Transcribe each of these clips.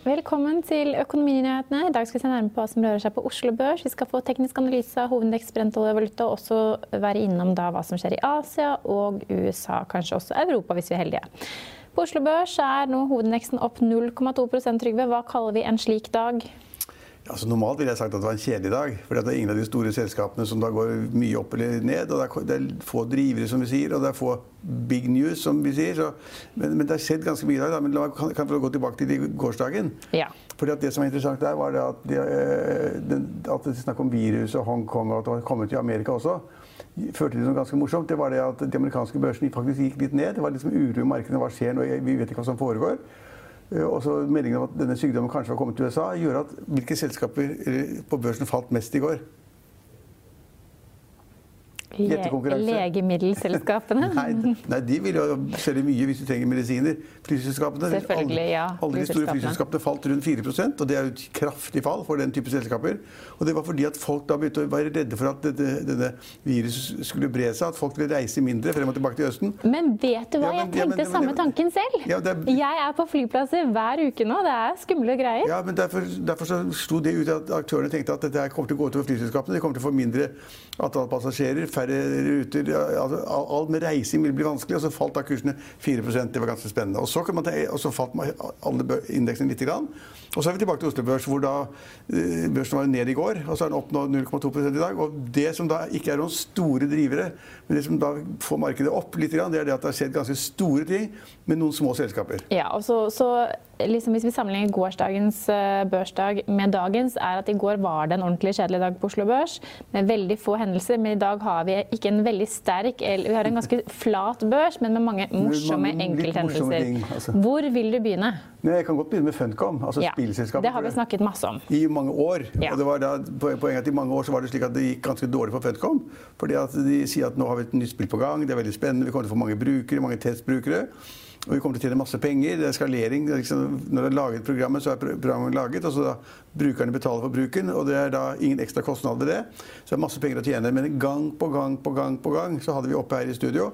Velkommen til Økonominyhetene. I dag skal vi se nærmere på hva som rører seg på Oslo Børs. Vi skal få teknisk analyse av hovedindeks brentolje og valuta, og også være innom da hva som skjer i Asia og USA, kanskje også Europa hvis vi er heldige. På Oslo Børs er nå hovedindeksen opp 0,2% Trygve. Hva kaller vi en slik dag? Altså, normalt ville jeg sagt at det var en kjedelig dag. For det er ingen av de store selskapene som da går mye opp eller ned. og Det er, få drivere, som vi sier, og det er få big news, som vi sier. Så, men, men, det har skjedd ganske mye i dag. Da. Men la meg kan, kan gå tilbake til gårsdagen. Ja. Fordi at Det som var interessant der, var det at, de, eh, den, at det snakk om virus og Hongkong og at det var kommet til Amerika også førte til noe ganske morsomt. Det var det at de amerikanske børsene faktisk gikk litt ned. Det var liksom uro i markedene. Hva skjer nå? Vi vet ikke hva som foregår. Eh, og så Meldingen om at denne sykdommen kanskje var kommet til USA, gjør at hvilke selskaper på børsen falt mest i går? Legemiddelselskapene? nei, nei, de vil jo selge mye hvis du trenger medisiner. Flyselskapene Selvfølgelig, ja. Alle de store flyselskapene falt rundt 4 og det er jo et kraftig fall for den type selskaper. Og det var fordi at folk da begynte å være redde for at dette, denne viruset skulle bre seg, at folk ville reise mindre frem og tilbake til Østen. Men vet du hva, ja, men, jeg tenkte ja, men, samme tanken selv. Ja, er, jeg er på flyplasser hver uke nå. Det er skumle greier. Ja, men derfor, derfor så sto det ut at aktørene tenkte at dette kommer til å gå utover flyselskapene. De kommer til å få mindre antall passasjerer færre ruter. Altså, alt med reising vil bli vanskelig. Og så falt da kursene 4% Det var ganske spennende. Og så, ta, og så falt alle indeksene litt. Grann. Og så er vi tilbake til Oslo Børs, hvor da eh, børsen var ned i går. Og så er den opp nå 0,2% i dag. Og det som da ikke er noen store drivere, men det som da får markedet opp litt, det er det at det har skjedd ganske store ting med noen små selskaper. Ja, og så, så liksom hvis vi sammenligner gårsdagens uh, børsdag med dagens, er at i går var det en ordentlig kjedelig dag på Oslo Børs med veldig få hendelser. Men i dag har vi ikke en veldig sterk Vi har en ganske flat børs, men med mange morsomme enkelthendelser. Altså. Hvor vil du begynne? Nei, jeg kan godt begynne med Funcom. altså ja, spillselskapet. Det har vi snakket masse om. I mange år. Ja. Og det var da, poenget at I mange år så var det slik at det gikk ganske dårlig for Funcom. fordi at De sier at nå har vi et nytt spill på gang, det er veldig spennende, vi kommer til å få mange brukere, mange testbrukere. Og vi kommer til å tjene masse penger. Det er skalering. Det er liksom, når du har laget programmet, så er programmet laget. og så da Brukerne betaler for bruken, og det er da ingen ekstra kostnad ved det. Så det er masse penger å tjene. Men gang på gang på gang på gang så hadde vi oppe her i studio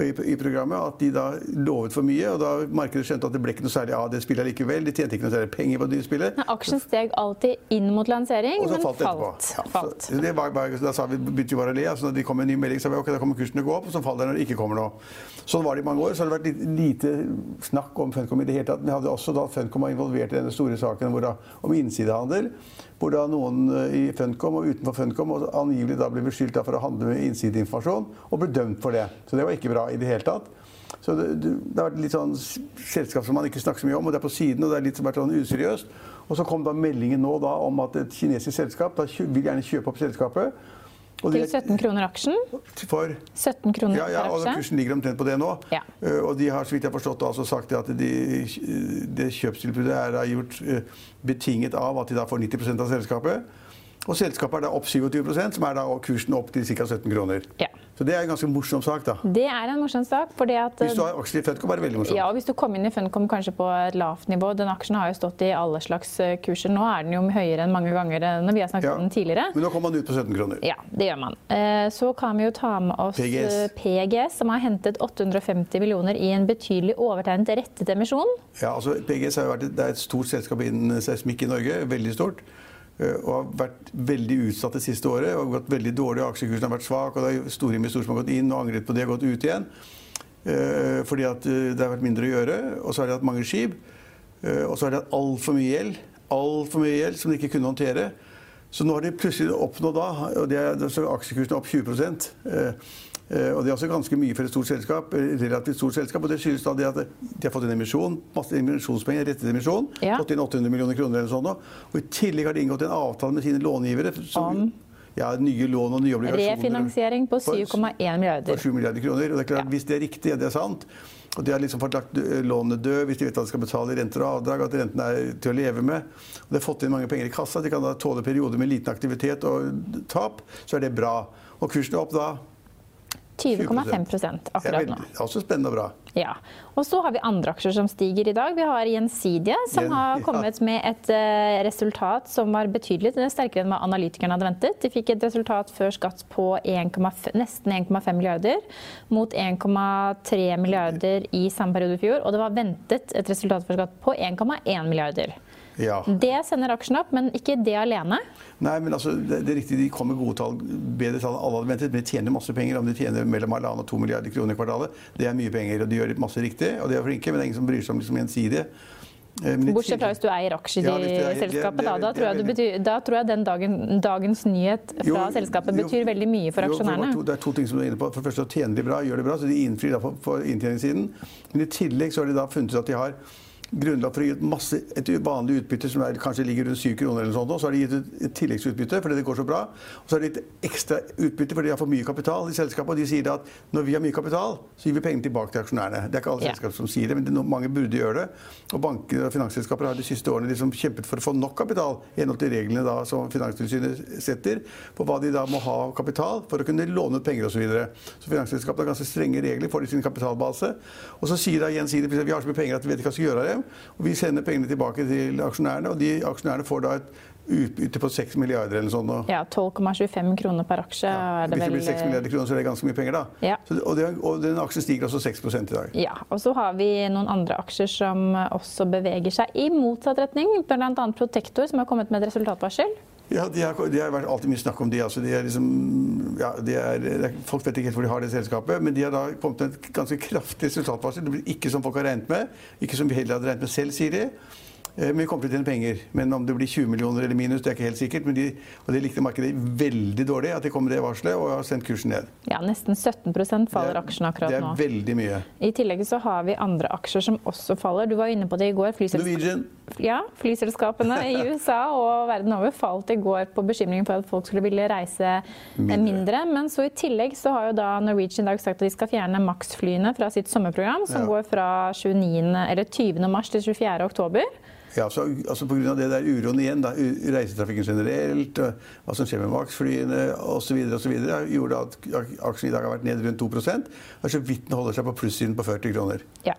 i, programmet at de da lovet for mye. Og da markedet skjønte at det ble ikke noe særlig av det spillet likevel. De tjente ikke noe særlig penger på det spillet. Men aksjen steg alltid inn mot lansering, men falt. falt. Ja, falt. Så, det var, da sa vi, begynte vi bare å le. Altså, når de kom med en ny melding, sa vi ok, da kommer kursen til å gå opp, og så faller den når det ikke kommer noe. Sånn var det i mange år. Så har det vært lite snakk om Funcom i det hele tatt. Vi hadde også da Funcom var involvert i denne store saken da, om innsidehandel hvor da noen eh, i Funcom og utenfor Funcom og angivelig da ble beskyldt for å handle med innsideinformasjon og ble dømt for det. Så det var ikke bra i det hele tatt. Så det, det, har vært litt sånn selskap som man ikke snakker så mye om, og det er på siden, og det er litt vært sånn useriøst. Og så kom da meldingen nå da om at et kinesisk selskap da vil gjerne kjøpe opp selskapet. Til 17 kroner aksjen? For 17 kroner ja, ja, og Kursen ligger omtrent på det nå. Ja. Uh, og de har så vidt jeg har forstått altså sagt at de, det kjøpstilbudet er gjort uh, betinget av at de da får 90% av selskapet. Og selskapet er da opp 27% som er da kursen opp til ca. 17 kroner. Ja. Så det er en ganske morsom sak, da. Det er en morsom sak. fordi at... Hvis du har aksjer i Funcom, er det veldig morsomt. Ja, og hvis du kom inn i Funcom kanskje på et lavt nivå Den aksjen har jo stått i alle slags eh, kurser. Nå er den jo høyere enn mange ganger når vi har snakket ja. om den tidligere. Men nå kommer man ut på 17 kroner. Ja, det gjør man. Eh, så kan vi jo ta med oss PGS, eh, PGS som har hentet 850 millioner i en betydelig overtegnet rettet emisjon. Ja, altså PGS har vært, det er et stort selskap innen seismikk i Norge. Veldig stort. Eh, og har vært veldig utsatt det siste året. og har gått veldig dårlig, Aksjekursen har vært svak, og det er store investorer som har gått inn og angret på det og gått ut igjen. Eh, fordi at eh, det har vært mindre å gjøre. Og så har de hatt mange skip. Og så har de hatt altfor mye gjeld. Altfor mye gjeld som de ikke kunne håndtere. Så nå har de plutselig oppnådd da, og det er, aksjekursen er opp 20 Eh, og det er også ganske mye for et stort selskap. Eh, relativt stort selskap, og Det skyldes da det at de har fått en emisjon, masse emisjonspenger, rettet emisjon. Ja. Fått inn 800 millioner kroner eller sånn. Og I tillegg har de inngått en avtale med sine långivere. Som, ja, nye lån og nye obligasjoner. Refinansiering på 7,1 milliarder. For 7 milliarder kroner. Og det er klart, Ja. Hvis det er riktig, det er sant, og de har liksom fått lagt lånet lånene døde, hvis de vet at de skal betale renter og avdrag, at rentene er til å leve med, og de har fått inn mange penger i kassa, de kan da tåle perioder med liten aktivitet og tap, så er det bra. Og kursen er opp da 20,5 Det er akkurat nå. Det er også spennende og bra. Ja. Og så har vi andre aksjer som stiger i dag. Vi har Gjensidige, som Gjen- har ja. kommet med et eh, resultat som var betydelig er sterkere enn hva analytikerne hadde ventet. De fikk et resultat før skatt på 1,5 nesten 1,5 milliarder, mot 1,3 milliarder i samme periode i fjor. Og det var ventet et resultat før skatt på 1,1 milliarder. Ja. Det sender aksjene opp, men ikke det alene. Nei, men altså, det, det er riktig, De kommer med gode tall, bedre tall enn alle hadde ventet. Men de tjener masse penger. Om de tjener mellom halvannen og to milliarder kroner i kvartalet, det er mye penger. Og de gjør masse riktig, og de er flinke, men det er ingen som bryr seg om liksom gjensidige. Eh, Bortsett fra hvis du eier aksjer Ja, i selskapet. Da, da, tror jeg, du betyr, da tror jeg den dagen, dagens nyhet fra Jo, selskapet jo, betyr veldig mye for jo, aksjonærene. to, det er to ting som du er inne på. For det første tjener de bra, gjør det bra, så de innfrir da på, på inntjeningssiden. Men i tillegg så har de da funnet ut at de har grunnlag for å gi ut masse, et vanlig utbytte som er, kanskje ligger rundt 7 kroner, eller sånt, og så har de gitt ut et tilleggsutbytte fordi det går så bra. Og så har de gitt ekstra utbytte fordi de har for mye kapital i selskapet. Og de sier at når vi har mye kapital, så gir vi pengene tilbake til aksjonærene. Det er ikke alle Ja. selskaper som sier det, men det, mange burde gjøre det. Og banker og finansselskaper har de siste årene liksom kjempet for å få nok kapital i henhold til reglene da, som Finanstilsynet setter på hva de da må ha av kapital for å kunne låne ut penger osv. Så, videre. så Finansselskapene har ganske strenge regler for sin kapitalbase. Og så sier da gjensidig vi har så mye penger at vi vet ikke hva vi skal gjøre av dem. Og vi sender pengene tilbake til aksjonærene, og de aksjonærene får da et utbytte på 6 milliarder eller sånn. Ja, 12,25 kroner per aksje det Hvis det blir 6 milliarder kroner, så er det ganske mye penger, da. Ja. Så, og, det, og den aksjen stiger også 6 i dag. Ja, og så har vi noen andre aksjer som også beveger seg i motsatt retning. Bl.a. Protector, som har kommet med et resultatvarsel. Ja, de har, de har vært alltid mye snakk om de. Altså, de er liksom, ja, de er, folk vet ikke helt hvor de har det selskapet, men de har da kommet med et ganske kraftig resultatvarsel. Det blir ikke som folk har regnet med. Ikke som vi heller hadde regnet med selv, sier de. Eh, Men vi kommer til å tjene penger. Men om det blir 20 millioner eller minus, det er ikke helt sikkert. Men de, og det likte markedet veldig dårlig, at de kom med det varselet, og har sendt kursen ned. Ja, Nesten 17% faller Det er- aksjen akkurat Det nå. er veldig mye. I tillegg så har vi andre aksjer som også faller. Du var inne på det i går. Norwegian Ja, flyselskapene i USA og verden over falt i går på bekymringen for at folk skulle ville reise Mindre. mindre. Men så i tillegg så har jo da Norwegian i dag sagt at de skal fjerne Max-flyene fra sitt sommerprogram, som Ja. går fra 29, eller 20. mars til 24. oktober. Ja, så, altså Pga. det der uroen igjen, da, reisetrafikken generelt, og hva som skjer med Max-flyene osv., gjorde at aksjen i dag har vært ned rundt 2 og så vidt den holder seg på plussiden på 40 kroner. Ja.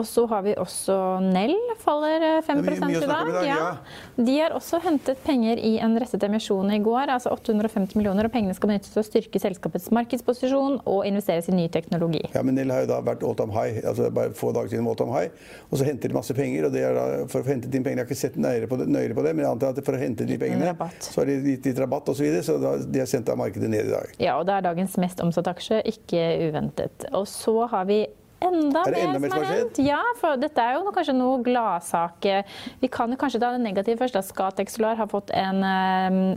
Og så har vi også Nell, faller eh, 5 Det er mye- mye i dag. dag, Ja. De har også hentet penger i en rettet emisjon i går, altså 850 millioner, og pengene skal benyttes til å styrke selskapets markedsposisjon og investeres i ny teknologi. Ja, men Nell har jo da vært all time high, altså bare få dager siden all time high, og så henter de masse penger. og det er da, For å hente inn pengene, Jeg har ikke sett nøyere på det, nøyere på det men jeg antar at for å hente de pengene, så har de gitt litt rabatt osv., så, videre, så da, de har sendt da markedet ned i dag. Ja, og det er dagens mest omsatte aksje, ikke uventet. Og så har vi enda Er det enda mer mer som har hendt. Ja, for dette er jo kanskje noe gladsak. Vi kan jo kanskje ta det negative først. at Scatec Solar har fått en,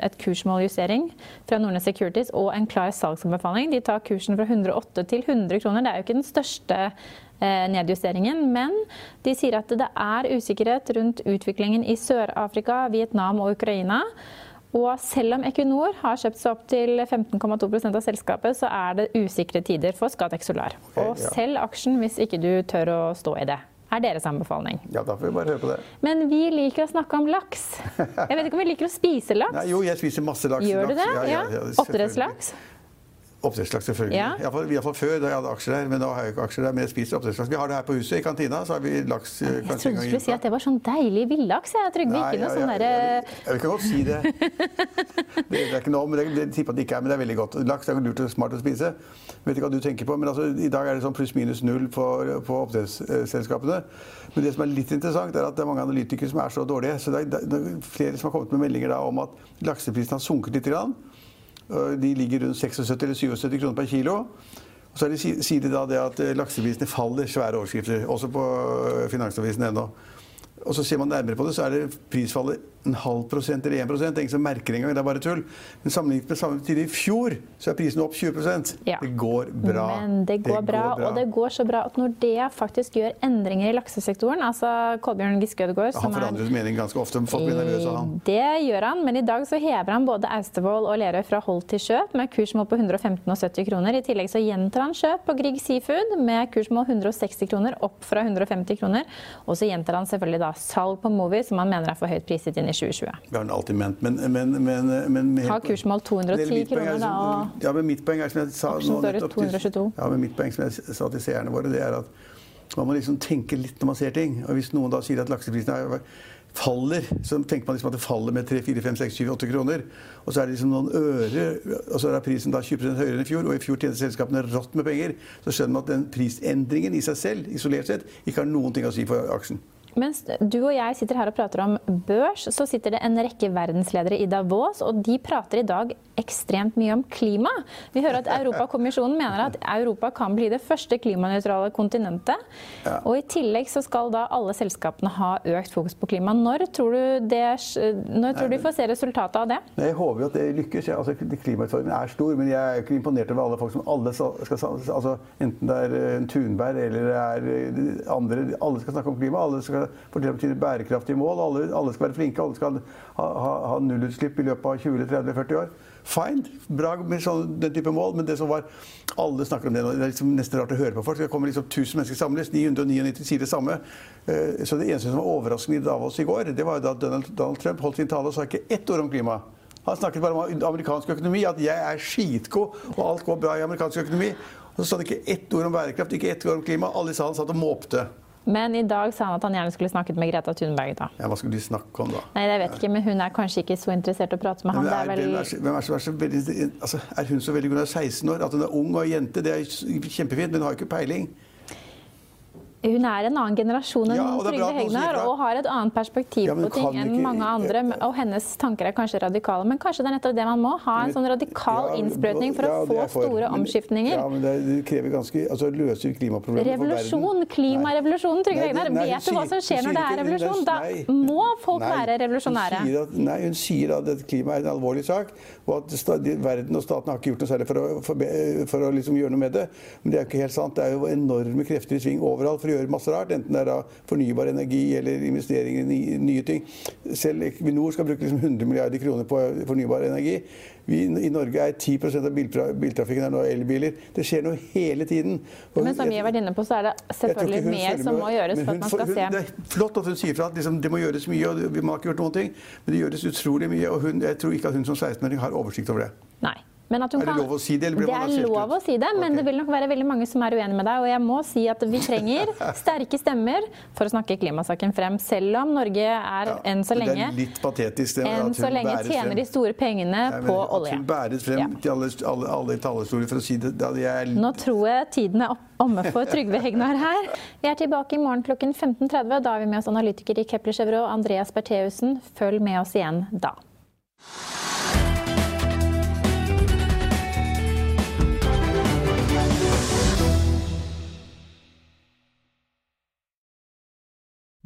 et kursmåljustering fra Nordnes Securities og en klar salgsanbefaling. De tar kursen fra 108 til 100 kroner. Det er jo ikke den største eh, nedjusteringen, men de sier at det er usikkerhet rundt utviklingen i Sør-Afrika, Vietnam og Ukraina. Og selv om Equinor har kjøpt seg opp til 15,2% av selskapet, så er det usikre tider for Scatec Solar. Okay, Og ja. selg aksjen hvis ikke du tør å stå i det. Er deres anbefaling. Ja, da får vi bare høre på det. Men vi liker å snakke om laks. Jeg vet ikke om vi liker å spise laks. Nei, jo, jeg spiser masse laks. Gjør du det? laks. Ja. ja, Oppdrettslaks? Oppdrettslaks, selvfølgelig. Ja. I hvert fall- i hvert fall før, da jeg hadde aksjer der. Men nå har jeg ikke aksjer der, men jeg spiser oppdrettslaks. Vi har det her på huset, i kantina. Så har vi laks eh, Jeg kanskje trodde du skulle si at det var sånn deilig villaks. Jeg Trygve, ikke noe sånn ja, derre jeg, vil ikke godt si det. det. Det er ikke noe, om det, det tipper at det ikke er, men det er veldig godt. Laks er lurt og smart å spise. Vet ikke hva du tenker på, men altså, i dag er det sånn pluss-minus null på, på oppdrettsselskapene. Men det som er litt interessant, er at det er mange analytikere som er så dårlige. Så det er, det er flere som har kommet med meldinger om at lakseprisen har sunket litt. Grann. Og De ligger rundt 76 eller 77 kroner per kilo. Og så er sier de da det at eh, lakseprisene faller, svære overskrifter, også på eh, Finansavisen ennå. Og så ser man nærmere på det, så er det prisfallet en halv prosent eller 1 Det er ingen som merker det engang. Det er bare tull. Men sammenlignet med samme tid i fjor, så er prisen opp 20 Ja. Det går bra. Men det går, bra, og det går så bra at Nordea faktisk gjør endringer i laksesektoren, altså Kolbjørn Giske Ødegaard Han forandrer mening ganske ofte. Folk blir nervøse av han. Det gjør han, men i dag så hever han både Austevoll og Lerøy fra hold til kjøp med kursmål på 115 og 70 kroner. I tillegg så gjentar han kjøp på Grieg Seafood med kursmål 160 kroner, opp fra 150 kroner. Og så gjentar han selvfølgelig da salg på Movi, som han mener er for høyt priset inn i 2020. Vi har den alltid ment, men, men, men, men Har kursmål 210 Mitt poeng er kroner, da, og Ja, men mitt poeng er som jeg sa nå nettopp til- 222. Ja, men mitt poeng som jeg sa til seerne våre, det er at man må liksom tenke litt når man ser ting. Og hvis noen da sier at lakseprisen er faller, så tenker man liksom at det faller med 3, 4, 5, 6, 7, 8 kroner. Og så er det liksom noen øre, og så er prisen da 20 høyere enn i fjor, og i fjor tjente selskapene rått med penger. Så skjønner man at den prisendringen i seg selv, isolert sett, ikke har noen ting å si for aksjen. Mens du og jeg sitter her og prater om børs, så sitter det en rekke verdensledere i Davos, og de prater i dag ekstremt mye om klima. Vi hører at Europakommisjonen mener at Europa kan bli det første klimanøytrale kontinentet. Ja. Og i tillegg så skal da alle selskapene ha økt fokus på klima. Når tror du, det, når tror du vi får se resultatet av det? Jeg håper jo at det lykkes. Ja, altså, klimautfordringen er stor, men jeg er ikke imponert over alle folk som alle skal, skal altså, Enten det er eh, Thunberg eller det er eh, andre Alle skal snakke om klima. Alle skal fortelle om sine bærekraftige mål. Alle, alle skal være flinke. Alle skal ha, ha, ha nullutslipp i løpet av 20-30-40 år. Fine, bra med sånn, den type mål, men det som var Alle snakker om det. Det er liksom nesten rart å høre på folk. Det kommer liksom 1000 mennesker samles, 999 sier det samme. Eh, Så det eneste som var overraskende i Davos i går, det var jo da Donald, Donald Trump holdt sin tale og sa ikke ett ord om klima. Han snakket bare om amerikansk økonomi, at jeg er skitgod, og alt går bra i amerikansk økonomi. Og så sa han ikke ett ord om bærekraft, ikke ett ord om klima. Alle i salen satt og måpte. Men i dag sa han at han gjerne skulle snakket med Greta Thunberg. da. Ja, hva skulle de snakke om da? Nei, jeg vet ikke, men hun er kanskje ikke så interessert i å prate med han. Er, er vel... er, er, så, så veldig, altså, er hun så veldig? Hun er 16 år. At hun er ung og jente, det er kjempefint, men hun har ikke peiling. Hun er en annen generasjon enn Ja, Trygve Hegnar og har et annet perspektiv Ja, på ting enn ikke- mange andre. Og hennes tanker er kanskje radikale, men kanskje det er nettopp det man må. Ha en sånn radikal Ja, innsprøytning for å få for. store Men- omskiftninger. Ja, men det, det krever ganske Altså løser klimaproblemet for verden? klimarevolusjon, Trygve Hegnar. Vet du hva som skjer når det er revolusjon? Da må folk Nei, være revolusjonære. Hun at, nei, hun sier at klima er en alvorlig sak, og at verden og staten har ikke gjort noe særlig for å, for, for å liksom gjøre noe med det. Men det er jo ikke helt sant. Det er jo enorme krefter i sving overalt for gjøre masse rart. Enten det er fornybar energi eller investeringer i nye, ting. Selv Equinor skal bruke liksom 100 milliarder kroner på fornybar energi. Vi, I Norge er 10% av biltrafikken er nå elbiler. Det skjer noe hele tiden. Og Men som vi har vært inne på, så er det selvfølgelig mer som må gjøres hun, for at man skal hun, se Det er flott at hun sier fra at liksom, det må gjøres mye, og vi har ikke gjort noen ting. Men det gjøres utrolig mye, og hun, jeg tror ikke at hun som 16-åring har oversikt over det. Nei. At Er det kan- lov å si det, det er lov ut? å si det, men okay. det vil nok være veldig mange som er uenig med deg. Og jeg må si at vi trenger sterke stemmer for å snakke klimasaken frem, selv om Norge er Ja, enn så lenge Det er litt patetisk. det, enn så lenge tjener frem. de store pengene Nei, men på At olje. hun bæres frem Ja. til alle, alle, alle talerstoler for å si det. Er Nå tror jeg tiden er omme for Trygve Hegnar her. Vi er tilbake i morgen klokken 15.30. Da har vi med oss analytiker i Kepler Chevrolet, Andreas Bertheussen. Følg med oss igjen da.